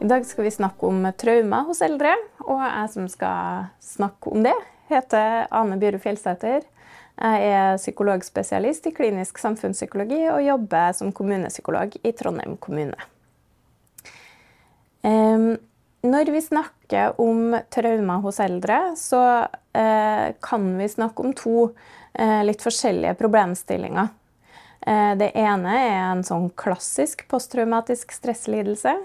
I dag skal vi snakke om traumer hos eldre, og jeg som skal snakke om det, heter Ane Bjøre Fjellsæter. Jeg er psykologspesialist i klinisk samfunnspsykologi og jobber som kommunepsykolog i Trondheim kommune. Når vi snakker om traumer hos eldre, så eh, kan vi snakke om to eh, litt forskjellige problemstillinger. Eh, det ene er en sånn klassisk posttraumatisk stresslidelse,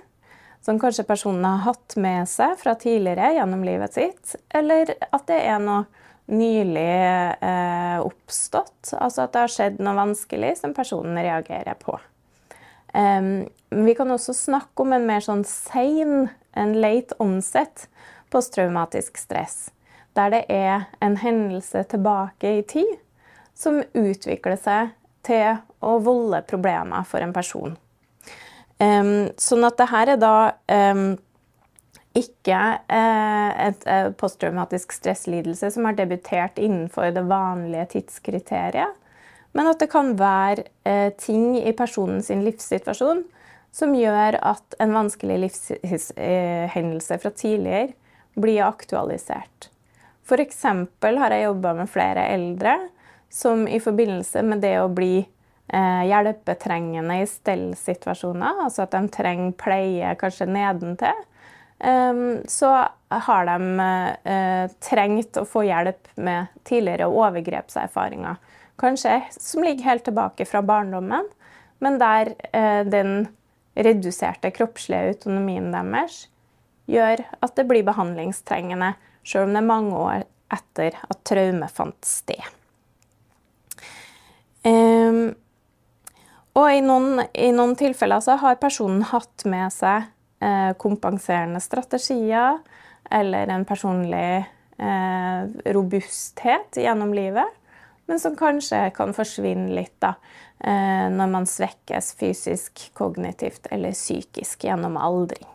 som kanskje personen har hatt med seg fra tidligere gjennom livet sitt, eller at det er noe nylig eh, oppstått, altså at det har skjedd noe vanskelig som personen reagerer på. Um, vi kan også snakke om en mer sånn sein en late onset posttraumatisk stress, der det er en hendelse tilbake i tid som utvikler seg til å volde problemer for en person. Um, sånn at det her er da um, ikke uh, et uh, posttraumatisk stresslidelse som har debutert innenfor det vanlige tidskriteriet, men at det kan være uh, ting i personens livssituasjon som gjør at en vanskelig livshendelse fra tidligere blir aktualisert. F.eks. har jeg jobba med flere eldre som i forbindelse med det å bli hjelpetrengende i stellsituasjoner, altså at de trenger pleie kanskje nedentil, eh, så har de eh, trengt å få hjelp med tidligere overgrepserfaringer. Kanskje som ligger helt tilbake fra barndommen, men der eh, den reduserte kroppslige autonomien deres gjør at det blir behandlingstrengende, sjøl om det er mange år etter at traume fant sted. Um, og i noen, i noen, tilfeller så har personen hatt med seg eh, kompenserende strategier eller en personlig eh, robusthet gjennom livet, men som kanskje kan forsvinne litt da, Eh, når man svekkes fysisk, kognitivt eller psykisk gjennom aldring.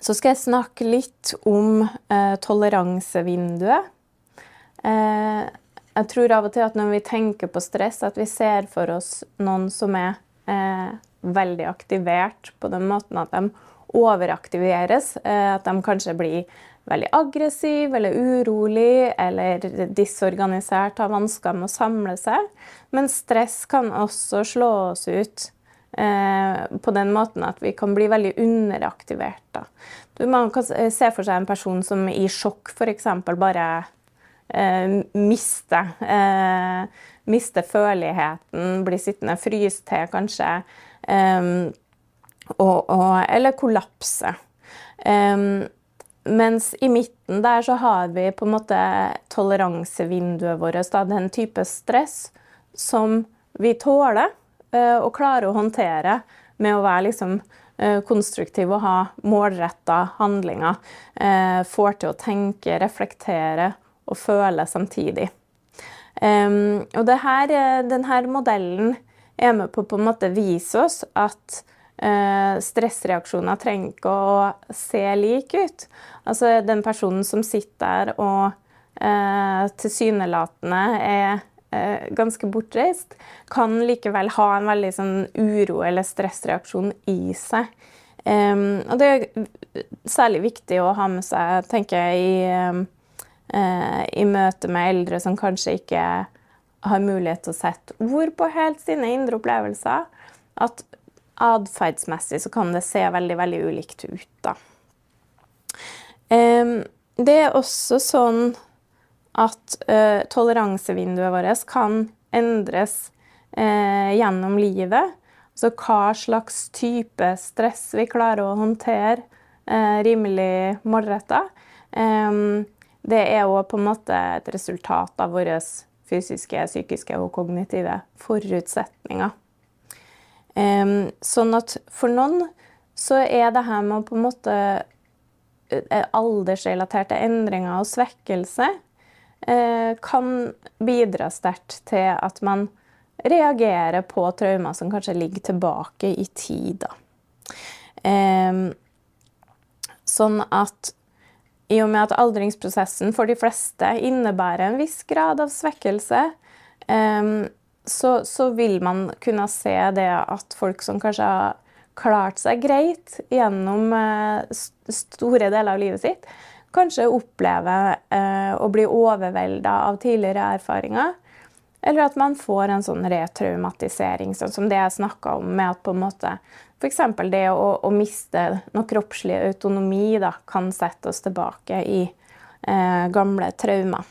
Så skal jeg snakke litt om eh, toleransevinduet. Eh, jeg tror av og til at når vi tenker på stress, at vi ser for oss noen som er veldig aktivert på den måten at de overaktiveres. At de kanskje blir veldig aggressiv eller urolig eller disorganisert, har vansker med å samle seg. Men stress kan også slå oss ut eh, på den måten at vi kan bli veldig underaktivert. Da. Man kan se for seg en person som i sjokk f.eks. bare eh, miste eh, mister føleligheten, bli sittende fryst til kanskje, eh, og, og, eller kollapse. Mens i midten der så har vi på en måte toleransevinduet vårt. Den type stress som vi tåler og klarer å håndtere med å være liksom, konstruktiv og ha målretta handlinger. Får til å tenke, reflektere og føle samtidig. Um, og her, denne modellen er med på å vise oss at uh, stressreaksjoner trenger ikke å se like ut. Altså den personen som sitter der og uh, tilsynelatende er eh, ganske bortreist, kan likevel ha en veldig sånn uro eller stressreaksjon i seg. Um, og det er særlig viktig å ha med seg, tenker jeg, i, uh, i møte med eldre som kanskje ikke har mulighet til å sette ord på helt sine indre opplevelser. At atferdsmessig så kan det se veldig, veldig ulikt ut, da. Det er også sånn at uh, toleransevinduet vårt kan endres uh, gjennom livet. Så hva slags type stress vi klarer å håndtere rimelig målretta. Det er òg på en måte et resultat av våre fysiske, psykiske og kognitive forutsetninger. Sånn at for noen så er det her med på en måte eh, aldersrelaterte endringer og svekkelse eh, kan bidra sterkt til at man reagerer på traumer som kanskje ligger tilbake i tid. Sånn at i og med at aldringsprosessen for de fleste innebærer en viss grad av svekkelse, så, så, vil man kunne se det at folk som kanskje har klart seg greit gjennom eh, store deler av livet sitt, kanskje opplever eh, å bli overvelda av tidligere erfaringer. Eller at man får en sånn retraumatisering, sånn som det jeg snakka om, med at på en måte f.eks. det å, å, miste noe kroppslig autonomi da, kan sette oss tilbake i eh, gamle traumer.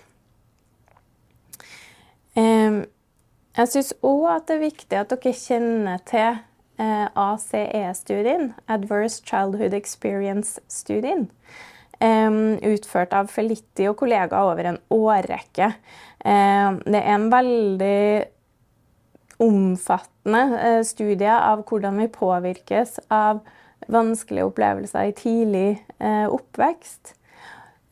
Eh, jeg syns òg at det er viktig at dere kjenner til eh, ACE-studien, Adverse Childhood Experience-studien. Utført av Felitti og kollegaer over en årrekke. Det er en veldig omfattende eh, studier av hvordan vi påvirkes av vanskelige opplevelser i tidlig eh, oppvekst.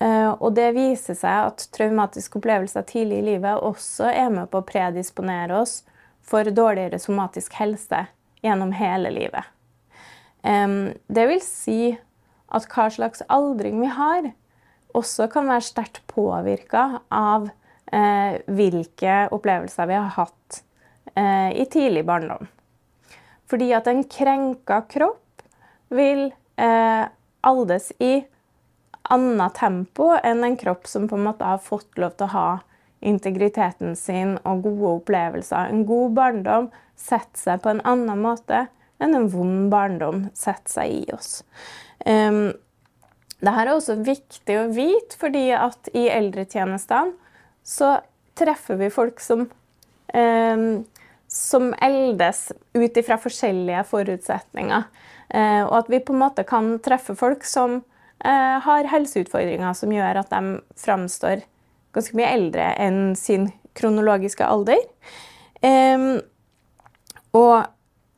Eh, og det viser seg at traumatiske opplevelser tidlig i livet også er med på å predisponere oss for dårligere somatisk helse gjennom hele livet. Det vil si at hva slags aldring vi har, også kan være sterkt påvirka av hvilke opplevelser vi har hatt i tidlig barndom. Fordi at en krenka kropp vil eh, aldes i annet tempo enn en kropp som på en måte har fått lov til å ha integriteten sin og gode opplevelser. En god barndom setter seg på en annen måte enn en vond barndom setter seg i oss. Um, Dette er også viktig å vite, fordi at i eldretjenestene så treffer vi folk som um, som eldes ut ifra forskjellige forutsetninger. Eh, og at vi på en måte kan treffe folk som eh, har helseutfordringer som gjør at de framstår ganske mye eldre enn sin kronologiske alder. og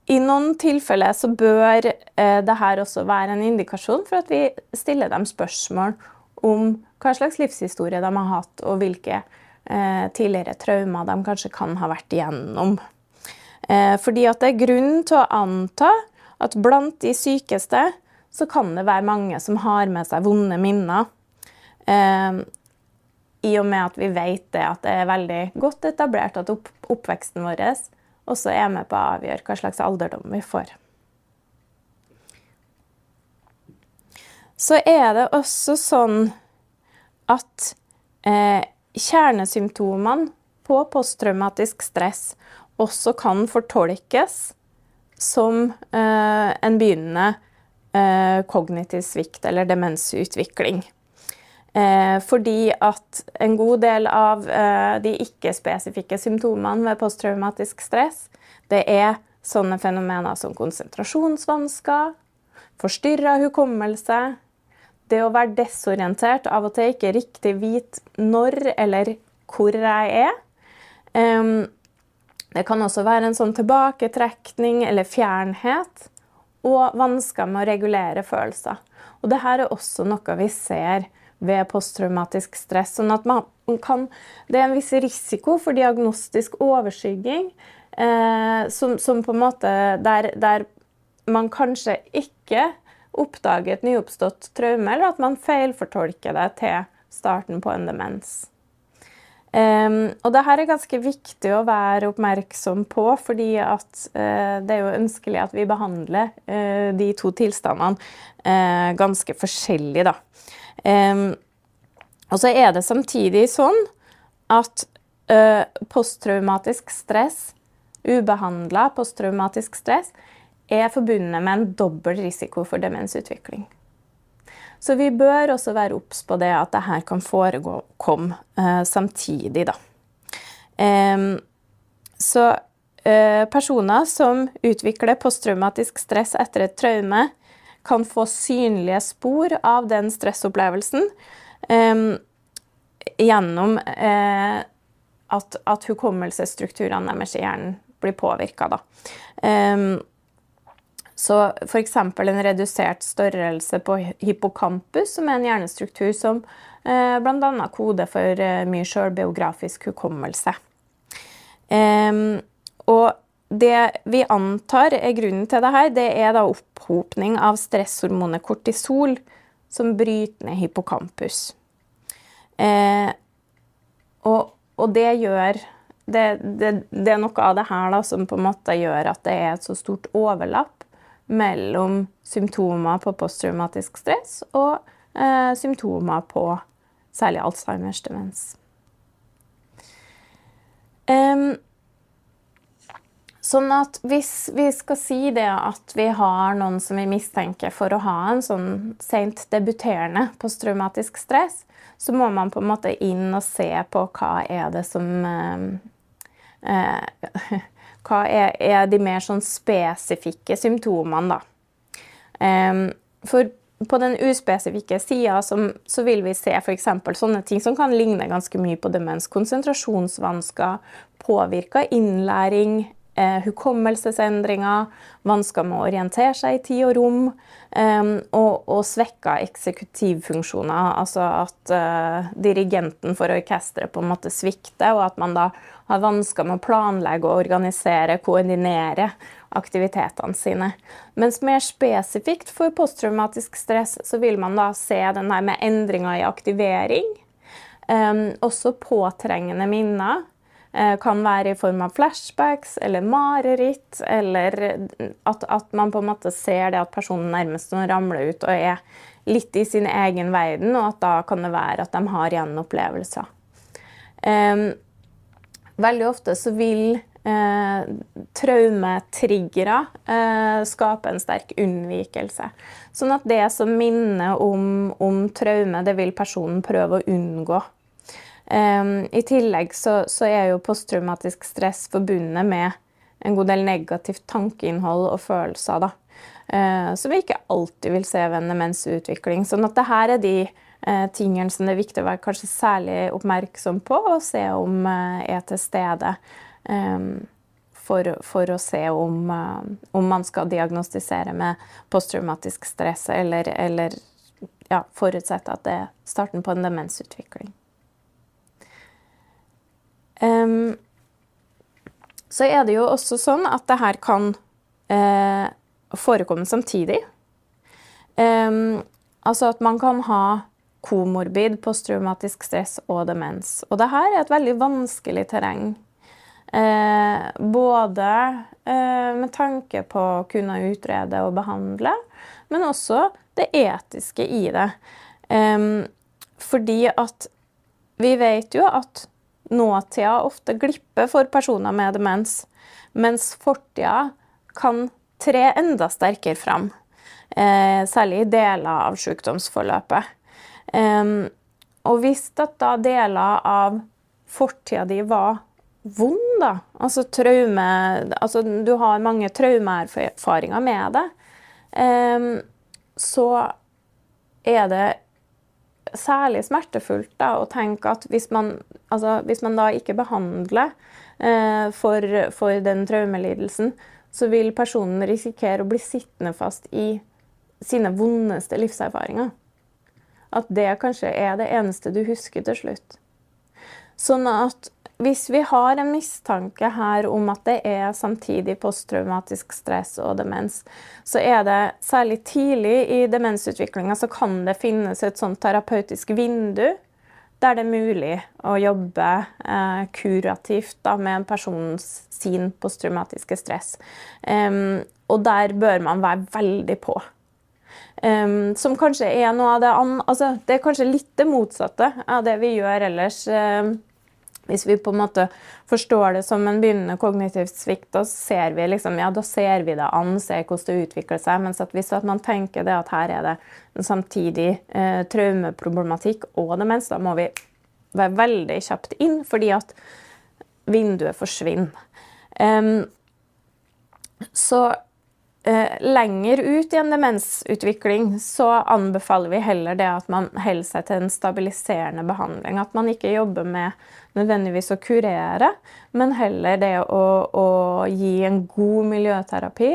i noen tilfeller så bør eh, dette også være en indikasjon for at vi stiller dem spørsmål om hva slags livshistorie de har hatt, og hvilke tidligere traumer de kanskje kan ha vært igjennom. Eh, fordi at det er grunn til å anta at blant de sykeste så kan det være mange som har med seg vonde minner. Eh, I og med at vi vet det at det er veldig godt etablert at opp, oppveksten vår også er med på å avgjøre hva slags alderdom vi får. Så er det også sånn at eh, kjernesymptomene på posttraumatisk stress også kan fortolkes som eh, en begynnende eh, kognitiv svikt eller demensutvikling. Eh, fordi at en god del av de ikke-spesifikke symptomene ved posttraumatisk stress, det er sånne fenomener som konsentrasjonsvansker, forstyrra hukommelse, det å være desorientert, av og til ikke riktig vite når eller hvor jeg er. Det kan også være en sånn tilbaketrekning eller fjernhet. Og vansker med å regulere følelser. Og dette er også noe vi ser ved posttraumatisk stress. sånn at man kan, Det er en viss risiko for diagnostisk overskygging. Eh, som, som, på en måte der, der, man kanskje ikke oppdager et nyoppstått traume, eller at man feilfortolker det til starten på en demens. Um, og det her er ganske viktig å være oppmerksom på, fordi at uh, det er jo ønskelig at vi behandler uh, de to tilstandene uh, ganske forskjellig, da. Um, og så er det samtidig sånn at posttraumatisk stress, ubehandla posttraumatisk stress, er forbundet med en dobbel risiko for demensutvikling. Så vi bør også være obs på det at dette kan forekomme eh, samtidig. Da. Eh, så eh, personer som utvikler posttraumatisk stress etter et traume, kan få synlige spor av den stressopplevelsen gjennom eh, at, at hukommelsesstrukturene deres i hjernen blir påvirka. Så f.eks. en redusert størrelse på hippocampus, som er en hjernestruktur som eh, bl.a. koder for eh, mye sjølbiografisk hukommelse. Og det vi antar er grunnen til dette, det er da opphopning av stresshormonet kortisol, som bryter ned hippocampus. Eh, og, og, det gjør det, det, det, er noe av det her da, som på en måte gjør at det er et så stort overlapp mellom symptomer på posttraumatisk stress og eh, symptomer på særlig Alzheimers demens. Um, sånn at hvis vi skal si det at vi har noen som vi mistenker for å ha en sånn sent debuterende posttraumatisk stress, så må man på en måte inn og se på hva er det som eh, eh, Hva er, er, de mer sånn spesifikke symptomene, da. Eh, for på den uspesifikke sida så vil vi se f.eks. sånne ting som kan ligne ganske mye på demens. Konsentrasjonsvansker, påvirka innlæring, hukommelsesendringer, vansker med å orientere seg i tid og rom, eh, og, og svekka eksekutivfunksjoner. Altså at eh, dirigenten for orkesteret på en måte svikter, og at man da har vansker med å planlegge og organisere, koordinere aktivitetene sine. Mens mer spesifikt for posttraumatisk stress så vil man da se den her med endringer i aktivering. Eh, også påtrengende minner. Eh, kan være i form av flashbacks eller mareritt, eller at, at, man på en måte ser det at personen nærmest ramler ut og er litt i sin egen verden, og at da kan det være at de har igjen opplevelser. Um, veldig ofte så vil eh, traumetriggere eh, skape en sterk unnvikelse. Sånn at det som minner om, om traume, det vil personen prøve å unngå. I tillegg så, så, er jo posttraumatisk stress forbundet med en god del negativt tankeinnhold og følelser. da. Uh, som vi ikke alltid vil se ved en demensutvikling. Sånn at det her er de uh, tingene som det er viktig å være kanskje særlig oppmerksom på, og se om uh, er til stede. For, for, å se om, om, man skal diagnostisere med posttraumatisk stress, eller, eller ja, forutsette at det er starten på en demensutvikling. Um, så er det jo også sånn at det her kan uh, forekomme samtidig. Um, altså at man kan ha komorbid posttraumatisk stress og demens. Og det her er et veldig vanskelig terreng. Eh, både eh, med tanke på å kunne utrede og behandle, men også det etiske i det. Um, fordi at vi vet jo at nåtida ofte glipper for personer med demens, mens fortida kan tre enda sterkere fram. Eh, særlig i deler av sykdomsforløpet. Eh, og hvis at da deler av fortida di var vond, da, altså traume Altså du har mange traumeerfaringer med det, eh, så er det særlig smertefullt da, å tenke at hvis man, altså, hvis man da ikke behandler eh, for, for, den traumelidelsen, så vil personen risikere å bli sittende fast i sine vondeste livserfaringer. At det kanskje er det eneste du husker til slutt. Sånn at hvis vi har en mistanke her om at det er samtidig posttraumatisk stress og demens, så er det særlig tidlig i demensutviklinga så kan det finnes et sånt terapeutisk vindu der det er mulig å jobbe eh, kurativt da, med en persons sin posttraumatiske stress. Um, og der bør man være veldig på. Um, som kanskje er noe av det an... altså, Det er kanskje litt det motsatte av det vi gjør ellers. Um, hvis vi på en måte forstår det som en begynnende kognitiv svikt, da ser vi, liksom, ja, da ser vi det an, ser hvordan det utvikler seg. Mens hvis man tenker det at her er det en samtidig eh, traumeproblematikk og demens, da må vi være veldig kjapt inn, fordi at vinduet forsvinner. Um, så lenger ut i en demensutvikling så anbefaler vi heller det at man holder seg til en stabiliserende behandling. At man ikke jobber med nødvendigvis å kurere, men heller det å, å gi en god miljøterapi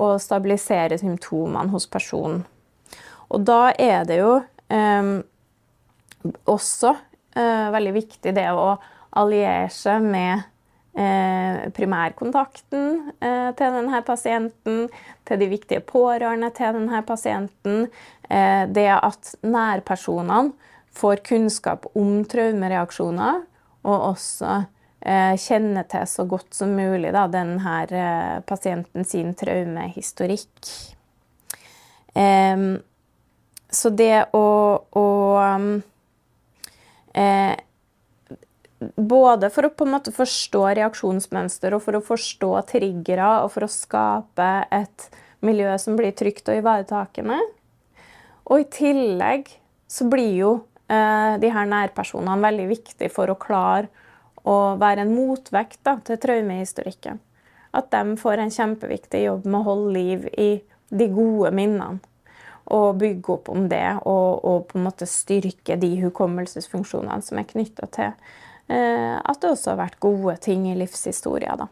og stabilisere symptomene hos personen. Og da er det jo eh, også eh, veldig viktig det å alliere seg med eh, primærkontakten eh, til denne pasienten, til de viktige pårørende til denne pasienten. Eh, det at nærpersonene får kunnskap om traumereaksjoner og også kjenner til så godt som mulig da, denne eh, pasienten sin traumehistorikk. Um, så det å, å eh, Både for å på en måte forstå reaksjonsmønster og for å forstå triggere og for å skape et miljø som blir trygt og ivaretakende. Og i tillegg så blir jo eh, de her nærpersonene veldig viktige for å klare å være en motvekt da, til traumehistorikken. At de får en kjempeviktig jobb med å holde liv i de gode minnene og bygge opp om det og, og, på en måte styrke de hukommelsesfunksjonene som er knytta til at det også har vært gode ting i livshistorien.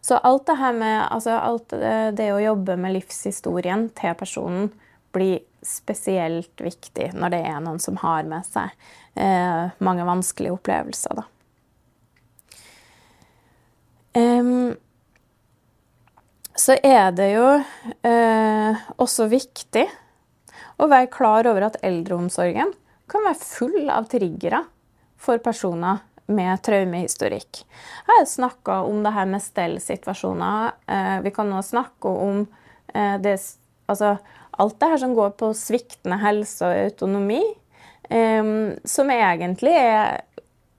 Så alt det her med altså alt det, å jobbe med livshistorien til personen blir spesielt viktig når det er noen som har med seg eh, mange vanskelige opplevelser. Da. Um, så er det jo eh, også viktig å være klar over at eldreomsorgen kan være full av triggere for personer med traumehistorikk. Jeg har snakka om det her med stellsituasjoner. Eh, vi kan nå snakke om eh, det, altså, alt det her som går på sviktende helse og autonomi, eh, som egentlig er,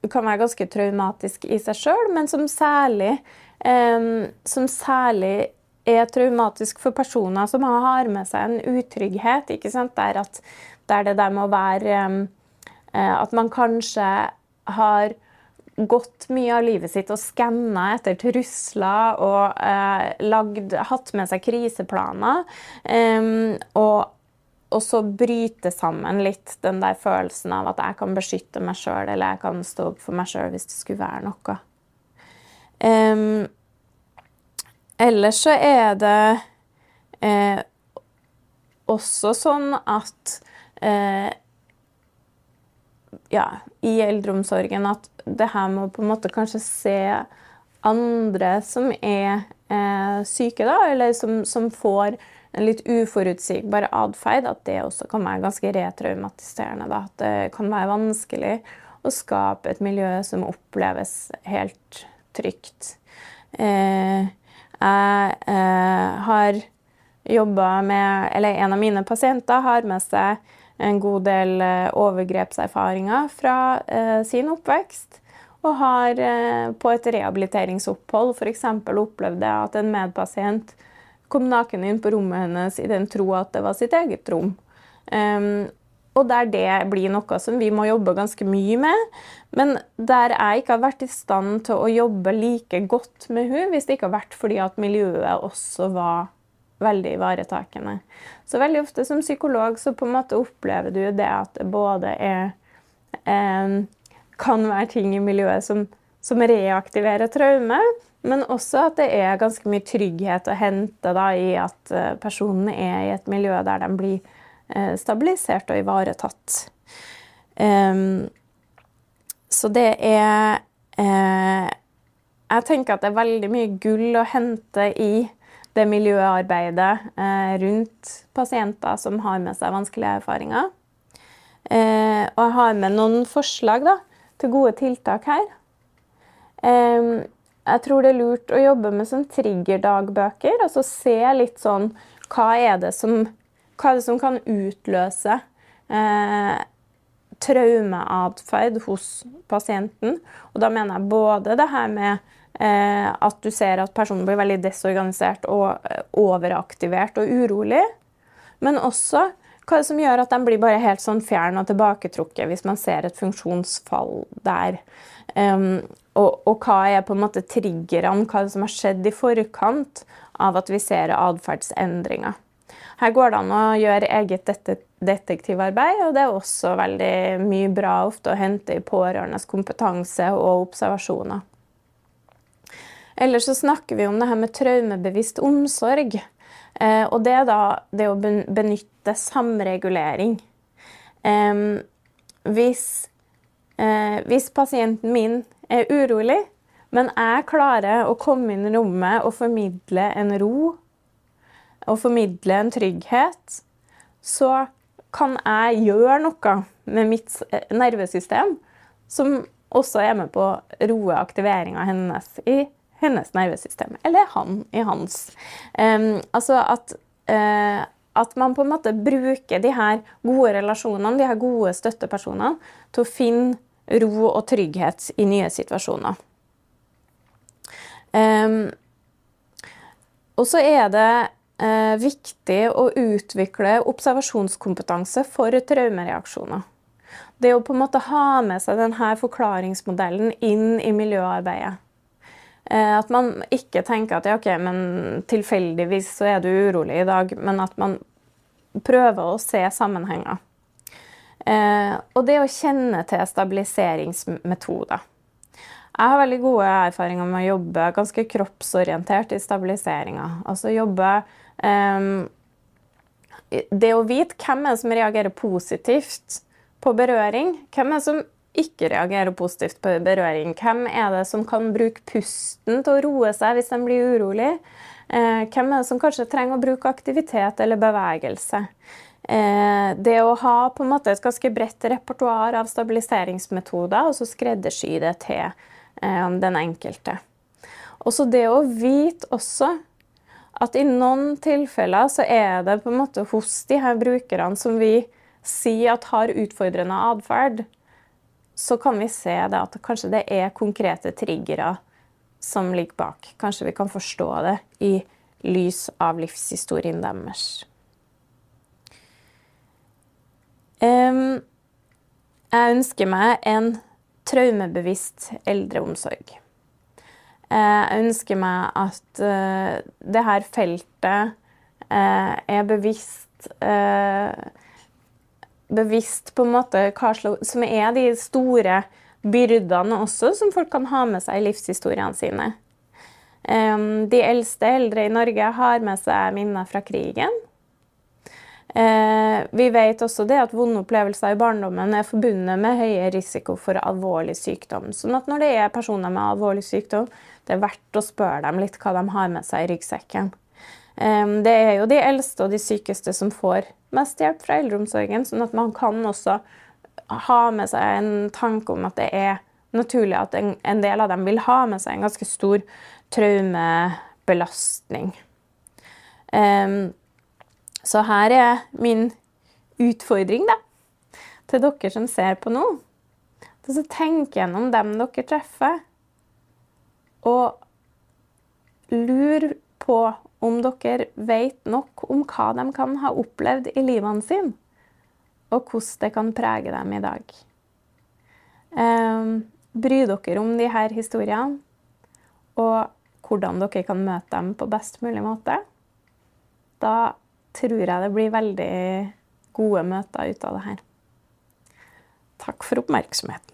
kan være ganske traumatisk i seg sjøl, men som særlig, som særlig er traumatisk for personer som har med seg en utrygghet. Der, at, der det der må være um, At man kanskje har gått mye av livet sitt og skanna etter trusler og eh, lagd, hatt med seg kriseplaner. Um, og, og, så bryte sammen litt den der følelsen av at jeg kan beskytte meg sjøl, eller jeg kan stå opp for meg sjøl hvis det skulle være noe. Um, Ellers så er det eh, også sånn at eh, ja, i eldreomsorgen at det her med å på en måte kanskje se andre som er eh, syke, da, eller som, som, får en litt uforutsigbar atferd, at det også kan være ganske retraumatiserende. Da. At det kan være vanskelig å skape et miljø som oppleves helt trygt. Eh, jeg eh, har jobba med Eller en av mine pasienter har med seg en god del eh, overgrepserfaringer fra eh, sin oppvekst. Og har eh, på et rehabiliteringsopphold f.eks. opplevd at en medpasient kom naken inn på rommet hennes i den tro at det var sitt eget rom. Um, og der det blir noe som vi må jobbe ganske mye med. Men der jeg ikke har vært i stand til å jobbe like godt med hun, hvis det ikke har vært fordi at miljøet også var veldig ivaretakende. Så veldig ofte som psykolog så på en måte opplever du det at det både er eh, Kan være ting i miljøet som, som reaktiverer traume, men også at det er ganske mye trygghet å hente da, i at eh, personen er i et miljø der de blir Eh, stabilisert og ivaretatt. så det er eh, Jeg tenker at det er veldig mye gull å hente i det miljøarbeidet eh, rundt pasienter som har med seg vanskelige erfaringer. og jeg har med noen forslag da, til gode tiltak her. jeg tror det er lurt å jobbe med sånn triggerdagbøker. Altså se litt sånn Hva er det som er det som kan utløse eh, traumeatferd hos pasienten? Og da mener jeg både det her med eh, at du ser at personen blir veldig desorganisert og eh, overaktivert og urolig, men også hva det som gjør at de blir bare helt sånn fjern og tilbaketrukket hvis man ser et funksjonsfall der? Um, og, og, hva er på en måte triggerne, hva som har skjedd i forkant av at vi ser atferdsendringer? Her går det an å gjøre eget detektivarbeid, og det er også veldig mye bra ofte å hente i pårørendes kompetanse og observasjoner. Ellers så snakker vi om det her med traumebevisst omsorg. Eh, og det er da det å benytte samregulering. hvis, eh, hvis pasienten min er urolig, men jeg klarer å komme inn i rommet og formidle en ro og formidle en trygghet, så kan jeg gjøre noe med mitt eh, nervesystem som også er med på å roe aktiveringa hennes i hennes nervesystem. Eller han i hans. Um, altså at, uh, at man på en måte bruker de her gode relasjonene, de her gode støttepersonene, til å finne ro og trygghet i nye situasjoner. Um, og så er det uh, viktig å utvikle observasjonskompetanse for traumereaksjoner. Det å på en måte ha med seg denne forklaringsmodellen inn i miljøarbeidet. Eh, at man ikke tenker at ja, ok, men tilfeldigvis så er du urolig i dag, men at man prøver å se sammenhenger. Eh, og det å kjenne til stabiliseringsmetoder. Jeg har veldig gode erfaringer med å jobbe ganske kroppsorientert i stabiliseringa. Altså jobbe um, Det å vite hvem er det som reagerer positivt på berøring, hvem er det som ikke reagerer positivt på berøring? Hvem er det som kan bruke pusten til å roe seg hvis de blir urolig? Eh, hvem er det som kanskje trenger å bruke aktivitet eller bevegelse? Eh, det å ha på en måte et ganske bredt repertoar av stabiliseringsmetoder, og så skreddersy det til eh, den enkelte. Også det å vite også at i noen tilfeller så er det på en måte hos de her brukerne som vi sier at har utfordrende atferd, så kan vi se at kanskje det er konkrete triggere som ligger bak. Kanskje vi kan forstå det i lys av livshistorien deres. Jeg ønsker meg en traumebevisst eldreomsorg. Eh, jeg ønsker meg at dette det her feltet uh, er bevisst bevisst på en måte slags, som er de store byrdene også, som folk kan ha med seg i livshistoriene sine. Um, de eldste eldre i Norge har med seg minner fra krigen. Uh, vi vet også det at vonde opplevelser i barndommen er forbundet med høyere risiko for alvorlig sykdom. Sånn at når det er personer med alvorlig sykdom, det er verdt å spørre dem litt hva de har med seg i ryggsekken. Det er jo de eldste og de sykeste som får mest hjelp fra eldreomsorgen, sånn at man kan også ha med seg en tanke om at det er naturlig at en, del av dem vil ha med seg en ganske stor traumebelastning. Um, så her er min utfordring da, til dere som ser på nå. Til å tenke gjennom dem dere treffer, og lur på om dere vet nok om hva de kan ha opplevd i livene sine, og hvordan det kan prege dem i dag. Eh, bry dere om disse historiene, og hvordan dere kan møte dem på best mulig måte. Da tror jeg det blir veldig gode møter ut av det her. Takk for oppmerksomheten.